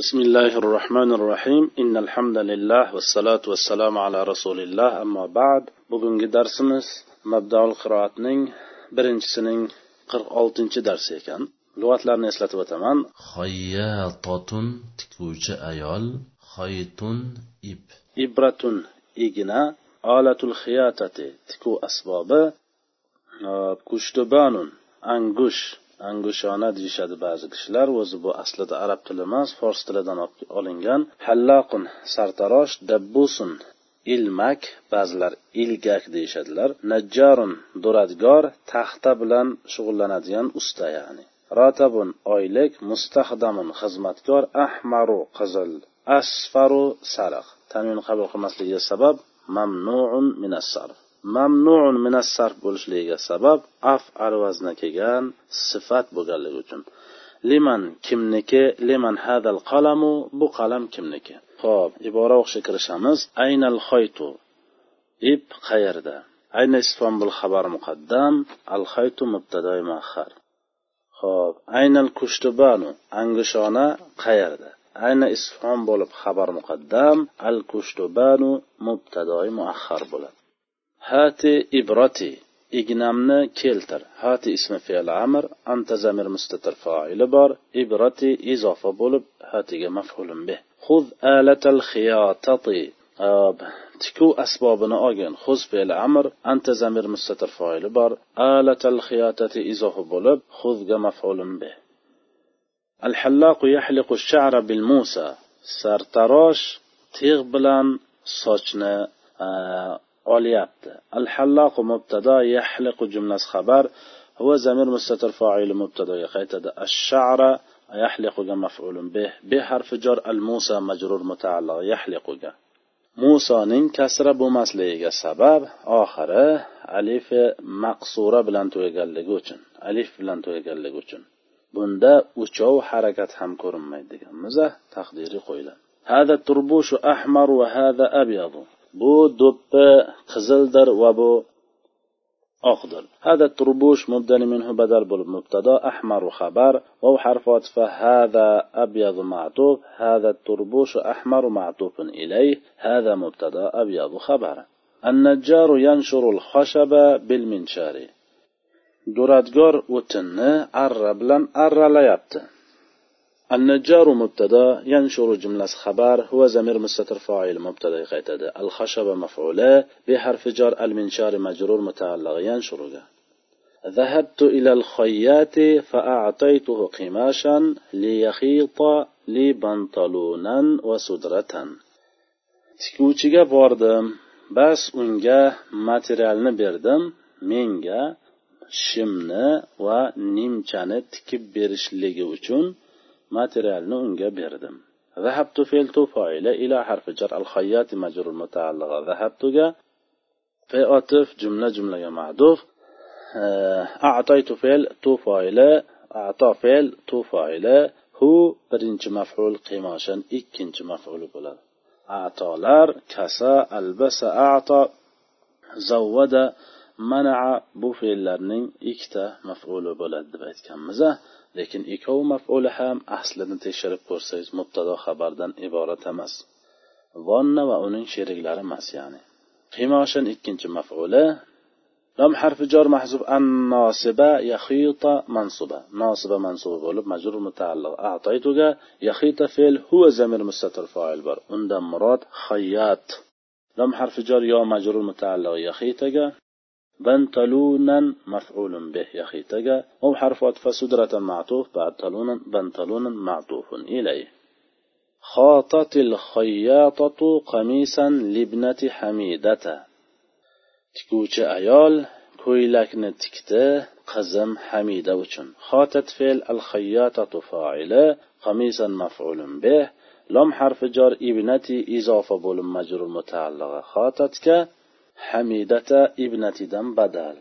بسم الله الرحمن الرحيم إن الحمد لله والصلاة والسلام على رسول الله أما بعد bugungi darsimiz mabdaul qiroatning birinchisining qirq oltinchi darsi ekan lug'atlarni eslatib o'taman xayyatotun tikuvchi ayol xaytun ip ibratun igna olatul xiyatati tikuv asbobi kushtubanun angush Angushona deyishadi ba'zi kishilar. O'zi bu aslida arab tili emas fors tilidan olingan. Hallaqun sartarosh dabbusun ilmak ba'zilar ilgak deyishadilar. Najjarun duradgor taxta bilan shug'ullanadigan usta ya'ni. Rotabun oylik mustahdamun xizmatkor ahmaru qizil asfaru sariq. Tanvin qabul qilmasligiga sabab mamnuun minas mamnun mamnuun minas sarf bo'lishligiga sabab af vazni kelgan sifat bo'lganligi uchun. Liman kimniki? Liman hadal qalamu? Bu qalam kimniki? Ho'p ibora o'qishga kirishamiz. Aynal xoytu ip qayerda? Ayna isfon xabar muqaddam. Al xaytu mubtadoi muaxar ho'p aynal kushtubanu? Angishona qayerda? Ayna isfon bo'lib xabar muqaddam. Al kushtubanu mubtadoi muaxar bo'ladi. hati ibrati ignamni keltir hati ismi fe'l amr anta zamir mustatir foili bor ibrati izofa bo'lib hatiga maf'ulun bih خذ آلة الخياطة تكو أسبابنا أجن خذ فعل أمر أنت زمير مستتر فاعل بار آلة الخياطة إضافة بولب خذ مفعول به الحلاق يحلق الشعر بالموسى سرتراش تيغ بلان sochni olyapti al halloqu mubtado yahliqu jumlasi xabar هو زمير مستتر فاعل مبتدا يقيتد الشعر يحلقga maf'ulun bih be harfi jor al musa majrur mutaalliq yahliquga musoning kasra bo'lmasligiga sabab oxiri alifi maqsura bilan tugaganligi uchun alif bilan tugaganligi uchun bunda uchov harakat ham ko'rinmaydi deganmiz taqdiriy qo'yiladi hada turbushu ahmar va hada abyadu bu do'ppi qizildir va bu oqdir هذا التربوش مبدل منه بدل بول مبتدا أحمر خبر وهو حرف عطف. هذا أبيض معطوف هذا التربوش أحمر معطوف إليه هذا مبتدا أبيض خبر. النجار ينشر الخشب بالمنشار. duradgor o'tinni arra bilan arralayapti النجار مبتدا ينشر جملة خبر هو زمير مستتر فاعل مبتدا قيتد الخشب مفعولة بحرف جر المنشار مجرور متعلق ينشر ذهبت إلى الخياط فأعطيته قماشا ليخيط لي بنطلونا وسدرة tikuvchiga bordim bas unga materialni berdim menga shimni va nimchani tikib berishligi uchun materialni unga berdim ذهبت فعل فاعل إلى حرف جر الخياط مجرور متعلق ذهبت في عطف جملة جملة معدوف أعطيت فعل تو فاعل أعطى فعل تو فاعل هو birinchi maf'ul qiymoshan ikkinchi maf'uli bo'ladi atolar kasa albasa ato zavvada manaa bu fe'llarning ikkita maf'uli bo'ladi deb aytganmiz lekin ikkovi maf'uli ham aslini tekshirib ko'rsangiz mubtado xabardan iborat emas vonna va uning sheriklari emas ya'ni qiymoshin ikkinchi maf'uli لم حرف جار محذوف أن ناصبة يخيط منصوبة ناصبة منصوبة بولب مجرور متعلق أعطيتك يخيط فعل هو زمير مستتر فاعل بر عند مراد خياط لم حرف جار يا مجرور متعلق يخيطك بنتلونا مفعول به يا أخي. تجا أو حرف وطف سدرة معطوف بعد تلونا بنتلونا معطوف إليه. خاطت الخياطة قميصا لابنة حميدة. تكوش أيال كويلك نتكتا قزم حميدة وشن خاطت فيل الخياطة فاعلة قميصا مفعول به. لم حرف جار ابنتي إضافة بول مجرور متعلقة خاطتك. Hamidata ibnatidan badal.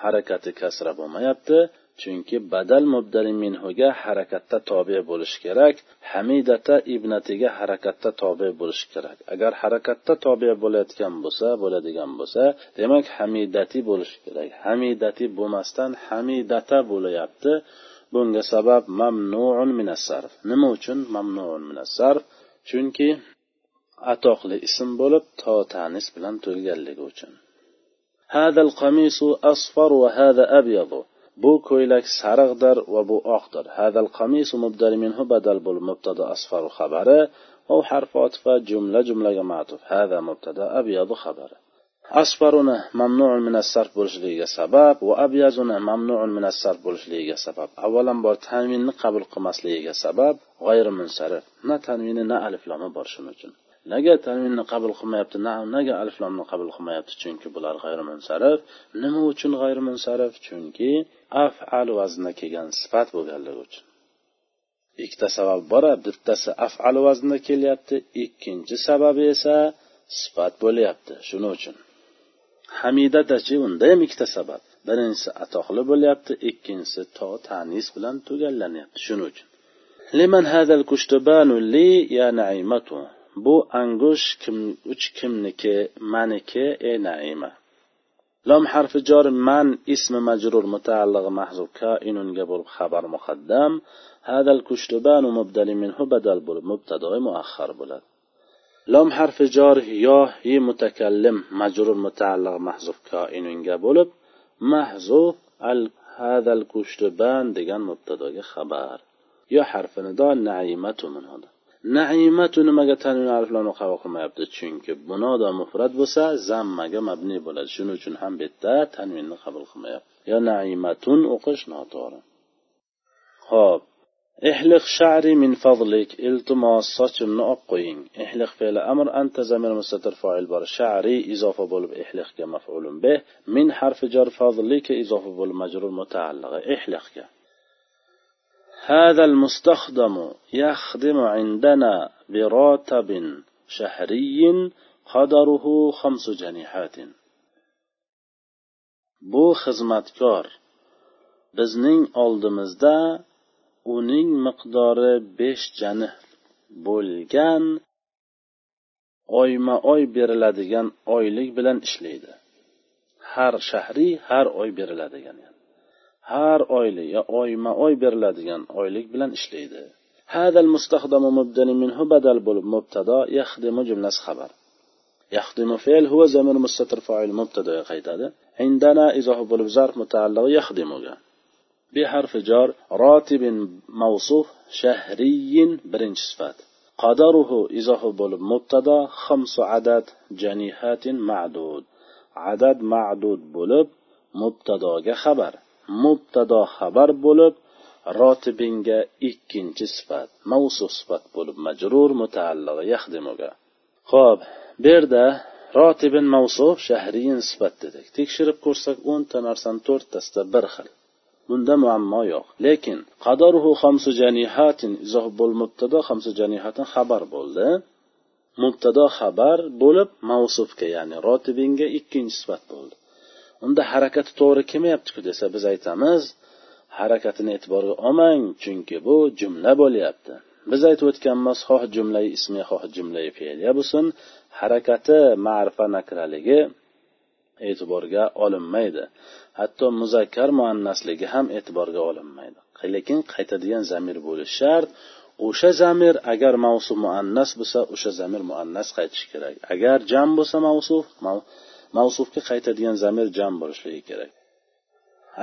Harakati kasra bo'lmayapti chunki badal mubdali minhuga harakatda tobe bo'lishi kerak hamidata ibnatiga harakatda tobe bo'lishi kerak. Agar harakatda tobe bo'layotgan bo'lsa bo'ladigan bo'lsa demak hamidati bo'lishi kerak. Hamidati bo'lmasdan hamidata bo'layapti. Bunga sabab mamnuun minasarf nima uchun mamnuun minasarf chunki atoqli ism bo'lib to tanis bilan to'lganligi uchun. هذا القميص أصفر وهذا أبيض بو كويلك سرغدر وبو أخضر هذا القميص مبدل منه بدل بول مبتدا أصفر خبر أو حرف عطف جملة جملة معطف هذا مبتدا أبيض خبر أصفر ممنوع من الصرف بولشليغا سبب وأبيض ممنوع من الصرف بولشليغا سبب أولا بار تنوين قبل قمس سبب غير منصرف نا تنوين نا ألف لما برشمجن nega tanvinni qabul qilmayapti? Nega aliflomni qabul qilmayapti? Chunki bular g'ayrimunsarif. Nima uchun g'ayrimunsarif? Chunki afal vaznda kelgan sifat bo'lganligi uchun. Ikkita sabab bor bittasi afal vaznda kelyapti ikkinchi sababi esa sifat bo'lyapti. Shuning uchun. Hamidadachi unda ham ikkita sabab. Birinchisi atoqli bo'lyapti ikkinchisi to tanis bilan tugallanyapti. Shuning uchun. Liman hadal kushtubanu li ya naimatu. Bu angush kim uch kimniki maniki ey naima لام حرف جار من اسم مجرور متعلق محذوف كائن قبل خبر مقدم. هذا الكشتبان مبدل منه بدل بول مبتدا مؤخر بولد. لام حرف جار يا هي متكلم مجرور متعلق محذوف كائن bo'lib محذوف هذا الكشتبان degan mubtadoga xabar yo harfi nido naimatu min hada naimatu nimaga tanvin aliflarni qabul qilmayapti? Chunki bunoda mufrat bo'lsa zammaga mabni bo'ladi. Shuning uchun ham bu yerda tanvinni qabul qilmayapti. Yo naimatun o'qish noto'g'ri. Ho'p ihliq sha'ri min fadlik. Iltimos sochimni olib qo'ying. Ihliq fe'li amr anta zamir mustatir foil bor. Sha'ri izofa bo'lib ihliqga maf'ulun bih min harfi jar fadlika izofa bo'lib majrur mutaalliqa ihliqga هذا المستخدم يخدم عندنا براتب شهري قدره خمس جنيحات bu xizmatkor bizning oldimizda uning miqdori besh janih bo'lgan oyma oy beriladigan oylik bilan ishlaydi har shahriy har oy beriladigan yani. har oylik yo oyma oy beriladigan oylik bilan ishlaydi هذا المستخدم مبدل منه بدل بول مبتدا يخدم جملة خبر يخدم فعل هو زمير مستتر فاعل مبتدا قيتاده عندنا إضافة بول ظرف متعلق يخدم بحرف جار راتب موصوف شهري برنج صفات قدره إضافة بول مبتدا خمس عدد جنيهات معدود عدد معدود بولب مبتدا خبر mubtado xabar bo'lib rotibinga ikkinchi sifat mavsu sifat bo'lib majrur mutaallig'i yahdimuga ho'p bu yerda rotibin mavsuf shahriyin sifat dedik. Tekshirib ko'rsak o'nta narsani to'rttasida bir xil. Bunda muammo yo'q. Lekin qadoruhu xamsu janihatin izoh bo'l mubtado xamsu janihatin xabar bo'ldi. Mubtado xabar bo'lib mavsufga ya'ni rotibinga ikkinchi sifat bo'ldi. Unda harakati to'g'ri kelmayaptiku desa biz aytamiz harakatini e'tiborga olmang chunki bu jumla bo'lyapti. Biz aytib o'tganmiz xoh jumlai ismi xoh jumlai fe'liya bo'lsin harakati ma'rifa nakraligi e'tiborga olinmaydi. Hatto muzakkar muannasligi ham e'tiborga olinmaydi. Lekin qaytadigan zamir bo'lishi shart. O'sha zamir agar mavsu muannas bo'lsa o'sha zamir muannas qaytishi kerak. Agar jam bo'lsa mavsuf mavsufga qaytadigan zamir jam bo'lishligi kerak.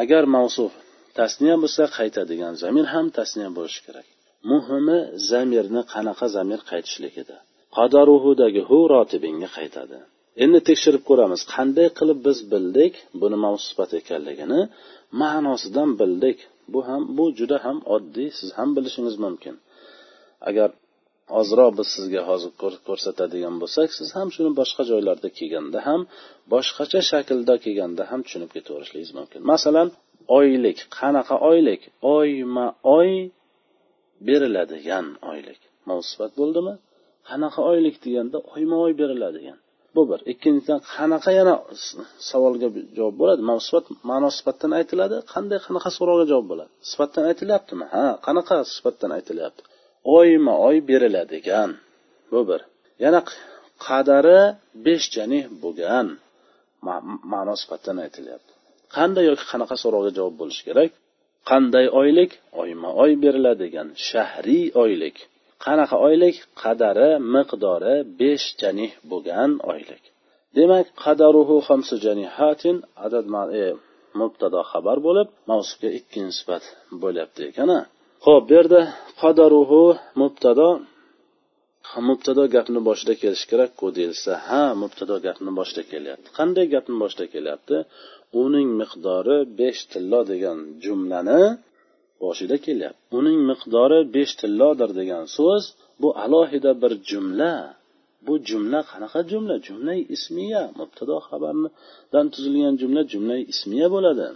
Agar mavsuf tasniya bo'lsa qaytadigan zamir ham tasniya bo'lishi kerak. Muhimi zamirni qanaqa zamir qaytishligida. Qadaruhudagi hu rotibingga qaytadi. Endi tekshirib ko'ramiz qanday qilib biz bildik buni mavsufat ekanligini. Ma'nosidan bildik. Bu ham bu juda ham oddiy siz ham bilishingiz mumkin. Agar ozroq biz sizga hozir ko'rsatadigan bo'lsak siz ham shuni boshqa joylarda kelganda ham boshqacha shaklda kelganda ham tushunib ketaverishingiz mumkin. Masalan oylik. Qanaqa oylik? Oyma oy beriladigan oylik. Mavsifat bo'ldimi? Qanaqa oylik deganda oyma oy beriladigan. Bu bir. Ikkinchidan qanaqa yana savolga javob bo'ladi? Mavsifat ma'no sifatdan aytiladi. Qanday qanaqa so'rovga javob bo'ladi? Sifatdan aytilyaptimi? Ha qanaqa sifatdan aytilyapti? Oyma oy beriladigan. Bu bir. Yana qadari besh janih bo'lgan ma'no sifatdan aytilyapti. Qanday yoki qanaqa so'rovga javob bo'lishi kerak? Qanday oylik? Oyma oy beriladigan. Shahriy oylik. Qanaqa oylik? Qadari miqdori besh janih bo'lgan oylik. Demak qadaruhu hamsu janihatin adad e, mubtado xabar bo'lib mavsufga ikki nisbat bo'lyapti ekan ho'p bu yerda qadaruhu mubtado mubtado gapni boshida kelishi kerakku deyilsa ha mubtado gapni boshida kelyapti. Qanday gapni boshida kelyapti? Uning miqdori besh tillo degan jumlani boshida kelyapti. Uning miqdori besh tillodir degan so'z bu alohida bir jumla. Bu jumla qanaqa jumla? Jumla ismiya. Mubtado xabardan tuzilgan jumla jumla ismiya bo'ladi.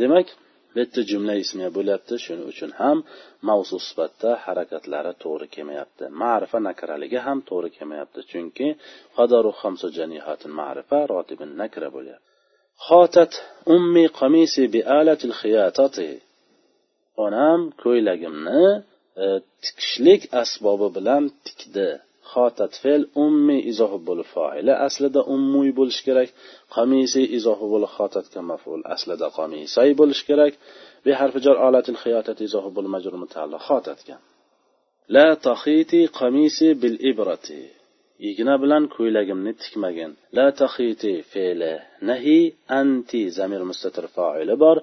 Demak bu yerda jumla ismiya bo'lyapti. Shuning uchun ham mavzu sifatda harakatlari to'g'ri kelmayapti. Ma'rifa nakraligi ham to'g'ri kelmayapti. Chunki qadaru xamsu janihatin ma'rifa rotibin nakra bo'lyapti. Xotat ummi qamisi bi alatil xiyatati. Onam ko'ylagimni e, tikishlik asbobi bilan tikdi. Xotat fe'l ummi izohi bo'lib foili aslida ummuy bo'lishi kerak. Qamisi izohi bo'lib xotatga maful aslida qamisay bo'lishi kerak. Bi harfi jar olatil xiyotat izohi bo'lib majrur mutaalliq xotatga. La taxiti qamisi bil ibrati. igna bilan ko'ylagimni tikmagin. La tahiti fe'li. Nahi anti zamir mustatir foili bor.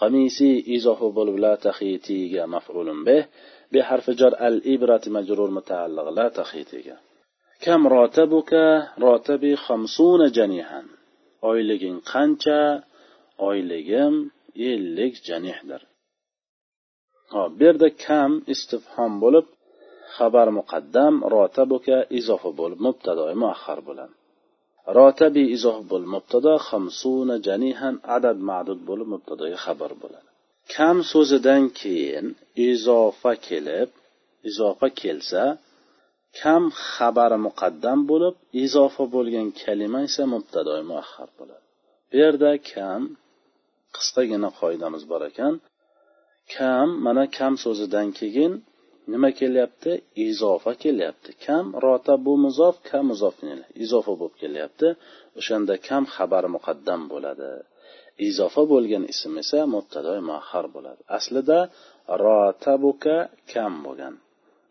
Qamisi izohi bo'lib la tahitiga maf'ulun bih bi harfi jar al ibrati majrur mutaalliq la tahitiga kam rotabuka rotabi xamsuna janihan. Oyliging qancha? Oyligim ellik janihdir. Hop bu yerda kam istifhom bo'lib xabar muqaddam rotabuka izofa bo'lib mubtadoi muahhar bo'ladi rotabi izof bo'lib mubtado xamsuna janihan adad ma'dud bo'lib mubtadoga xabar bo'ladi. Kam so'zidan keyin izofa kelib izofa kelsa kam xabari muqaddam bo'lib izofa bo'lgan kalima esa mubtadoi muahhar bo'ladi. Bu yerda kam qisqagina qoidamiz bor ekan kam mana kam so'zidan keyin nima kelyapti? Izofa kelyapti. Kam rota bu muzof kam muzof izofa bo'lib kelyapti. O'shanda kam xabar muqaddam bo'ladi. Izofa bo'lgan ism esa mubtadoi muahhar bo'ladi. Aslida rotabuka kam bo'lgan.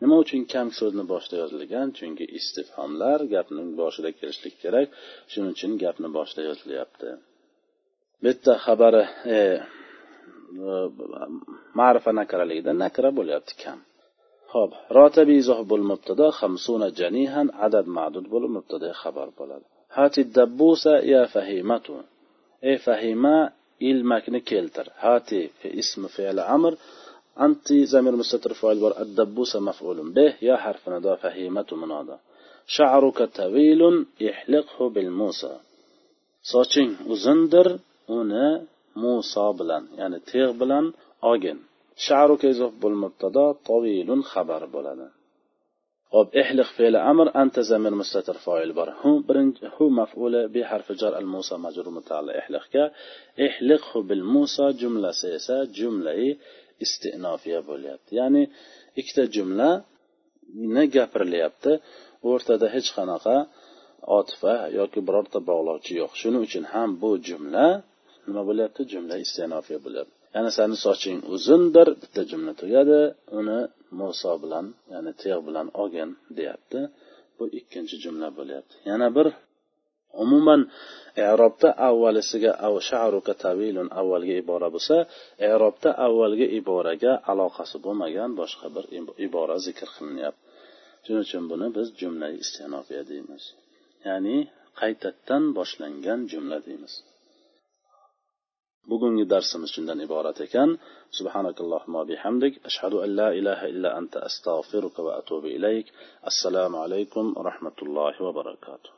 Nima uchun kam so'zni boshida yozilgan? Chunki istifhomlar gapning boshida kelishlik kerak. Shuning uchun gapni boshida yozilyapti. Bu yerda xabari e, e, ma'rifa nakraligida nakra bo'lyapti kam. Ho'p rotabi izoh bo'l mubtado hamsuna janihan adad ma'dud bo'lib mubtada xabar bo'ladi. Hati dabbusa ya fahimatu. Ey fahima ilmakni keltir. Hati fi ismi fe'li amr anti zamir mustatir foil bor addabbusa maf'ulun bih ya harfi nida fahimatu munoda. Sha'ruka tawilun ihliqhu bil musa. Soching uzundir uni muso bilan ya'ni teg' bilan ogin. Sha'ruka izof bo'l mubtado tavilun xabar bo'ladi. Hop ihliq fe'li amr anta zamir mustatir foil bor. Hu birinchi hu maf'uli bi harfi jar al musa majrur mutaalli ihliqga ihliqhu bil musa jumlasi esa jumlai istinofiya bo'lyapti. Ya'ni ikkita jumla ni gapirilyapti. O'rtada hech qanaqa otifa yoki birorta bog'lovchi yo'q. Shuning uchun ham bu jumla nima bo'lyapti? Jumla istinofiya bo'lyapti. Ya'ni sani soching uzundir bitta jumla tugadi uni muso bilan ya'ni tig' bilan olgin deyapti. Bu ikkinchi jumla bo'lyapti. Yana bir umuman erobda avvalisiga av sha'ruka tavilun avvalgi ibora bo'lsa erobda avvalgi iboraga aloqasi bo'lmagan boshqa bir ibora zikr qilinyapti. Shuning uchun buni biz jumla istinofiya deymiz. Ya'ni qaytadan boshlangan jumla deymiz. Bugungi darsimiz shundan iborat ekan subhanakallohumma bihamdik ashhadu an la ilaha illa anta astag'firuka va atubu ilayk assalomu alaykum va rahmatullohi va barakatuh